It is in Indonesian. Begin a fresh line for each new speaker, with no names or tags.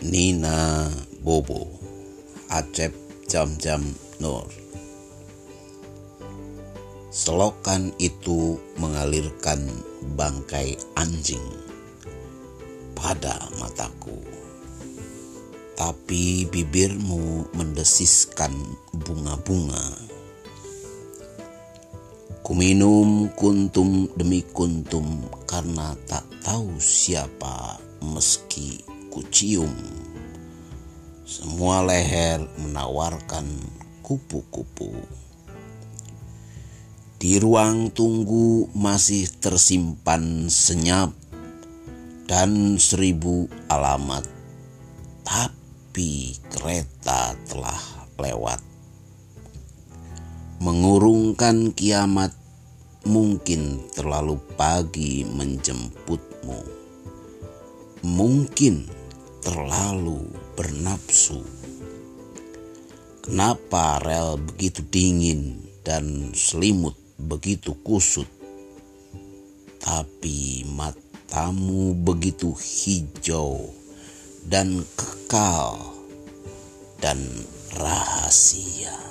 Nina Bobo Acep Jam-Jam Nur. Selokan itu mengalirkan bangkai anjing pada mataku. Tapi bibirmu mendesiskan bunga-bunga. Kuminum kuntum demi kuntum karena tak tahu siapa meski kucium. Semua leher menawarkan kupu-kupu. Di ruang tunggu masih tersimpan senyap dan seribu alamat, tapi kereta telah lewat. Mengurungkan kiamat mungkin terlalu pagi menjemputmu. Mungkin terlalu bernafsu. Kenapa rel begitu dingin dan selimut begitu kusut? Tapi matamu begitu hijau dan kekal dan rahasia.